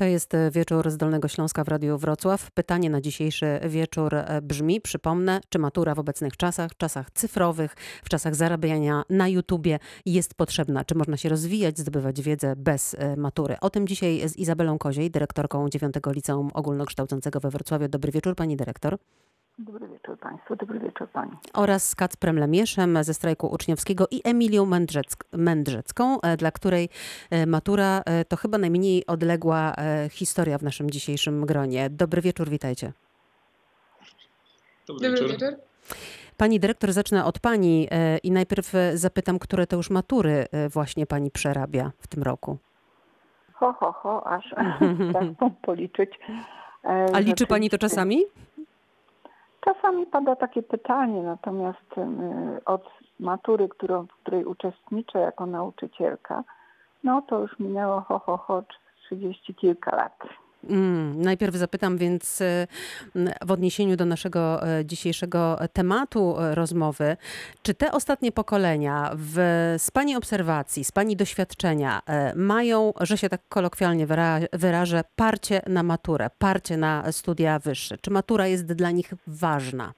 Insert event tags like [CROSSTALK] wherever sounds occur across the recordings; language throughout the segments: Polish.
To jest e, wieczór z Dolnego Śląska w Radiu Wrocław. Pytanie na dzisiejszy wieczór e, brzmi, przypomnę, czy matura w obecnych czasach, czasach cyfrowych, w czasach zarabiania na YouTubie jest potrzebna? Czy można się rozwijać, zdobywać wiedzę bez e, matury? O tym dzisiaj z Izabelą Koziej, dyrektorką 9 Liceum Ogólnokształcącego we Wrocławiu. Dobry wieczór pani dyrektor. Dobry wieczór Państwu, dobry wieczór Pani. Oraz z Kacprem Lemieszem ze strajku uczniowskiego i Emilią Mędrzec Mędrzecką, e, dla której e, matura e, to chyba najmniej odległa historia w naszym dzisiejszym gronie. Dobry wieczór, witajcie. Dobry, Dobry wieczór. wieczór. Pani dyrektor, zacznę od Pani i najpierw zapytam, które to już matury właśnie Pani przerabia w tym roku. Ho, ho, ho, aż [LAUGHS] tak [LAUGHS] policzyć. A liczy Pani to czasami? Czasami pada takie pytanie, natomiast od matury, którą, w której uczestniczę jako nauczycielka, no to już minęło ho, ho, ho, 30 kilka lat. Mm, najpierw zapytam więc e, w odniesieniu do naszego e, dzisiejszego tematu e, rozmowy, czy te ostatnie pokolenia w, z Pani obserwacji, z Pani doświadczenia mają, że się tak kolokwialnie wyrażę, parcie na maturę, parcie na studia wyższe? Czy matura jest dla nich ważna?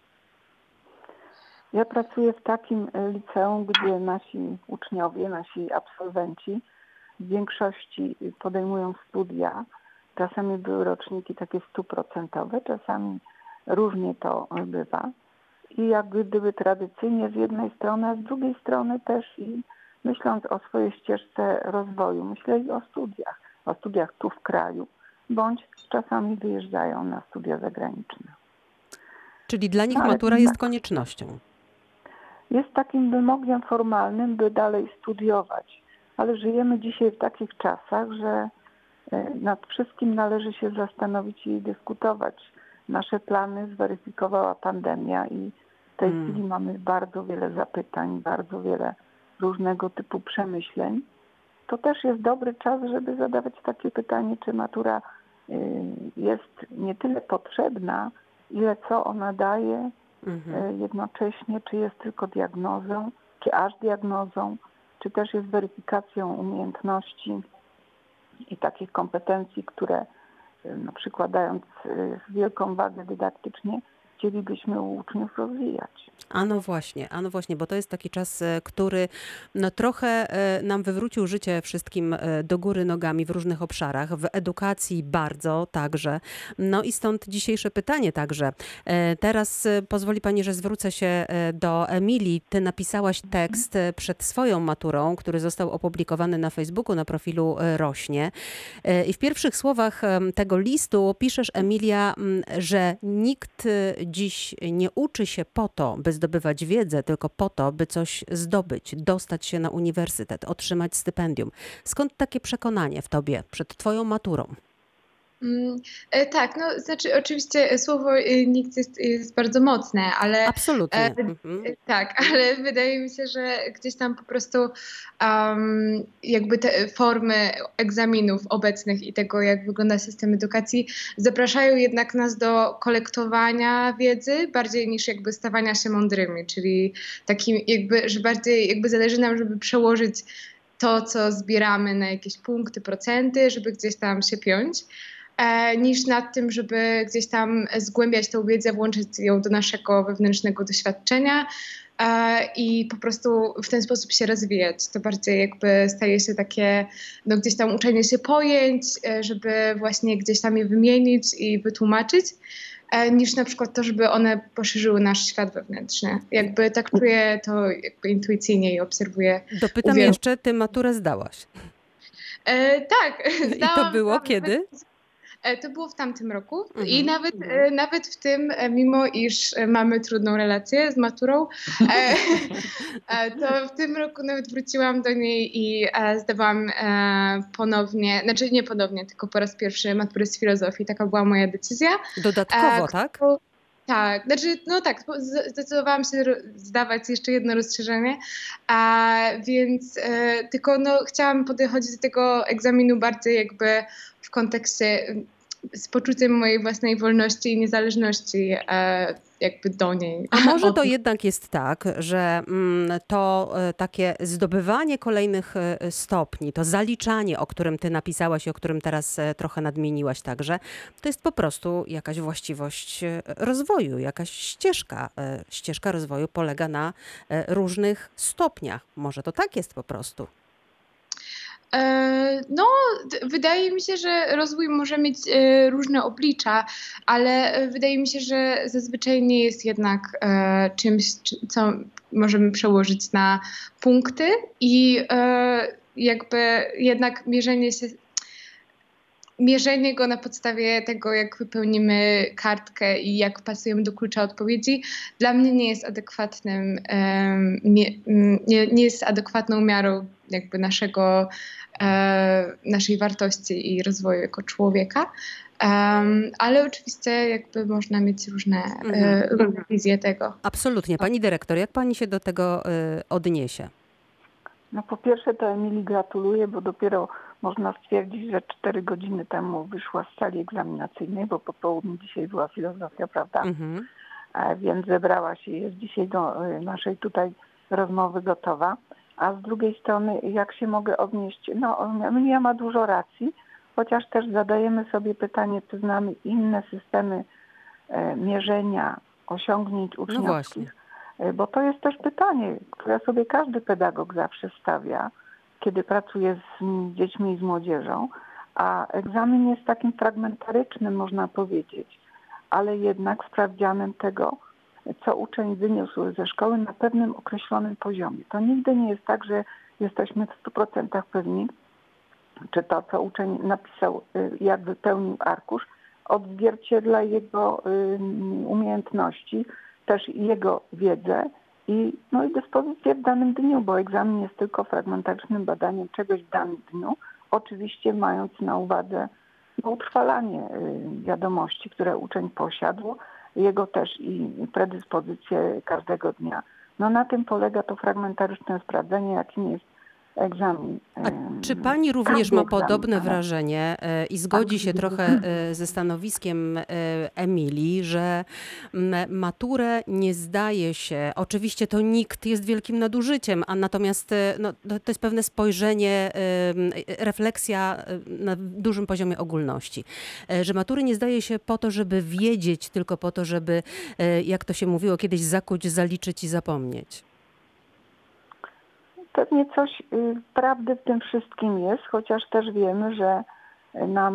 Ja pracuję w takim liceum, gdzie nasi uczniowie, nasi absolwenci w większości podejmują studia Czasami były roczniki takie stuprocentowe, czasami różnie to bywa. I jak gdyby tradycyjnie z jednej strony, a z drugiej strony też i myśląc o swojej ścieżce rozwoju, myśleli o studiach, o studiach tu w kraju, bądź czasami wyjeżdżają na studia zagraniczne. Czyli dla nich Ale matura jest koniecznością. Jest takim wymogiem formalnym, by dalej studiować. Ale żyjemy dzisiaj w takich czasach, że nad wszystkim należy się zastanowić i dyskutować. Nasze plany zweryfikowała pandemia i w tej hmm. chwili mamy bardzo wiele zapytań, bardzo wiele różnego typu przemyśleń. To też jest dobry czas, żeby zadawać takie pytanie, czy matura y, jest nie tyle potrzebna, ile co ona daje mhm. jednocześnie, czy jest tylko diagnozą, czy aż diagnozą, czy też jest weryfikacją umiejętności i takich kompetencji, które no, przykładając y, wielką wagę dydaktycznie, chcielibyśmy u uczniów rozwijać. A no właśnie, a no właśnie, bo to jest taki czas, e, który no trochę e, nam wywrócił życie wszystkim e, do góry nogami w różnych obszarach, w edukacji bardzo także. No i stąd dzisiejsze pytanie także. Teraz pozwoli Pani, że zwrócę się do Emilii. Ty napisałaś tekst przed swoją maturą, który został opublikowany na Facebooku na profilu Rośnie. I w pierwszych słowach tego listu piszesz, Emilia, że nikt dziś nie uczy się po to, by zdobywać wiedzę, tylko po to, by coś zdobyć, dostać się na uniwersytet, otrzymać stypendium. Skąd takie przekonanie w tobie przed twoją maturą? Mm, e, tak, no znaczy oczywiście słowo y, nikt jest, jest bardzo mocne, ale. Absolutnie. E, mhm. Tak, [LAUGHS] ale wydaje mi się, że gdzieś tam po prostu um, jakby te formy egzaminów obecnych i tego, jak wygląda system edukacji, zapraszają jednak nas do kolektowania wiedzy bardziej niż jakby stawania się mądrymi, czyli takim jakby, że bardziej jakby zależy nam, żeby przełożyć to, co zbieramy na jakieś punkty, procenty, żeby gdzieś tam się piąć. E, niż nad tym, żeby gdzieś tam zgłębiać tę wiedzę, włączyć ją do naszego wewnętrznego doświadczenia e, i po prostu w ten sposób się rozwijać. To bardziej jakby staje się takie, no gdzieś tam uczenie się pojęć, e, żeby właśnie gdzieś tam je wymienić i wytłumaczyć niż na przykład to, żeby one poszerzyły nasz świat wewnętrzny. Jakby tak czuję to jakby intuicyjnie i obserwuję. Dopytam jeszcze, ty maturę zdałaś. E, tak. Zdałam, I to było kiedy? E, to było w tamtym roku mhm. i nawet, mhm. E, nawet w tym, e, mimo iż mamy trudną relację z maturą, [LAUGHS] to w tym roku nawet wróciłam do niej i zdawałam ponownie, znaczy nie ponownie, tylko po raz pierwszy maturę z filozofii. Taka była moja decyzja. Dodatkowo, tak? Tak, znaczy, no tak, zdecydowałam się zdawać jeszcze jedno rozszerzenie, a więc e, tylko no, chciałam podchodzić do tego egzaminu bardziej jakby w kontekście z poczuciem mojej własnej wolności i niezależności e, jakby do niej. A może to [LAUGHS] jednak jest tak, że mm, to e, takie zdobywanie kolejnych e, stopni, to zaliczanie, o którym ty napisałaś i o którym teraz e, trochę nadmieniłaś także, to jest po prostu jakaś właściwość rozwoju, jakaś ścieżka. Ścieżka rozwoju polega na różnych stopniach. Może to tak jest po prostu. E, No, wydaje mi się, że rozwój może mieć e, różne oblicza, ale e, wydaje mi się, że zazwyczaj nie jest jednak czymś, czy- co możemy przełożyć na punkty i jakby jednak mierzenie się, mierzenie go na podstawie tego, jak wypełnimy kartkę i jak pasujemy do klucza odpowiedzi, dla mnie nie jest adekwatnym, nie, nie jest adekwatną miarą jakby naszego e, naszej wartości i rozwoju jako człowieka. Em, ale oczywiście jakby można mieć różne, e, Mhm. różne wizje tego. Absolutnie. Pani dyrektor, jak pani się do tego e, odniesie? No po pierwsze to Emilii gratuluję, bo dopiero można stwierdzić, że cztery godziny temu wyszła z sali egzaminacyjnej, bo po południu dzisiaj była filozofia, prawda? Mhm. E, Więc zebrała się i jest dzisiaj do e, naszej tutaj rozmowy gotowa. A z drugiej strony, jak się mogę odnieść? No, Emilia ma dużo racji, chociaż też zadajemy sobie pytanie, czy znamy inne systemy e, mierzenia osiągnięć No uczniowskich. E, Bo to jest też pytanie, które sobie każdy pedagog zawsze stawia, kiedy pracuje z dziećmi i z młodzieżą, a egzamin jest takim fragmentarycznym, można powiedzieć, ale jednak sprawdzianem tego, co uczeń wyniósł ze szkoły na pewnym określonym poziomie. To nigdy nie jest tak, że jesteśmy w 100% pewni, czy to, co uczeń napisał, y, jak wypełnił arkusz, odzwierciedla jego y, umiejętności, też jego wiedzę i, no i dyspozycję w danym dniu, bo egzamin jest tylko fragmentarycznym badaniem czegoś w danym dniu, oczywiście mając na uwadze no, utrwalanie y, wiadomości, które uczeń posiadł, jego też i predyspozycje każdego dnia. No na tym polega to fragmentaryczne sprawdzenie, jakim jest egzamin. A czy pani również ma egzamin, podobne ale- wrażenie e, i zgodzi się trochę e, ze stanowiskiem e, Emilii, że maturę nie zdaje się, oczywiście to nikt jest wielkim nadużyciem, a natomiast no, to jest pewne spojrzenie, refleksja na dużym poziomie ogólności, że matury nie zdaje się po to, żeby wiedzieć, tylko po to, żeby, jak to się mówiło kiedyś, zakuć, zaliczyć i zapomnieć. Pewnie coś y, prawdy w tym wszystkim jest, chociaż też wiemy, że na,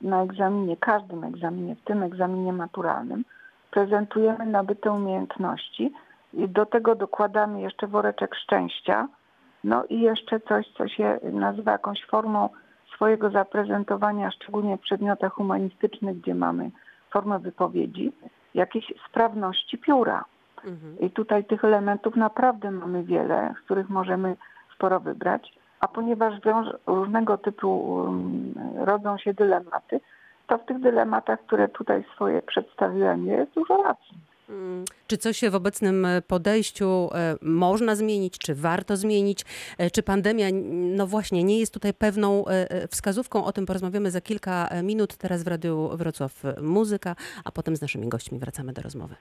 na egzaminie, każdym egzaminie, w tym egzaminie maturalnym, prezentujemy nabyte umiejętności i do tego dokładamy jeszcze woreczek szczęścia, no i jeszcze coś, co się nazywa jakąś formą swojego zaprezentowania, szczególnie w przedmiotach humanistycznych, gdzie mamy formę wypowiedzi, jakiejś sprawności pióra. Mhm. I tutaj tych elementów naprawdę mamy wiele, z których możemy sporo wybrać. A ponieważ wiąż, różnego typu um, rodzą się dylematy, to w tych dylematach, które tutaj swoje przedstawiłem, jest dużo racji. Mm, Czy coś się w obecnym podejściu e, można zmienić, czy warto zmienić? E, Czy pandemia, no właśnie, nie jest tutaj pewną e, wskazówką? O tym porozmawiamy za kilka minut. Teraz w Radiu Wrocław muzyka, a potem z naszymi gośćmi wracamy do rozmowy.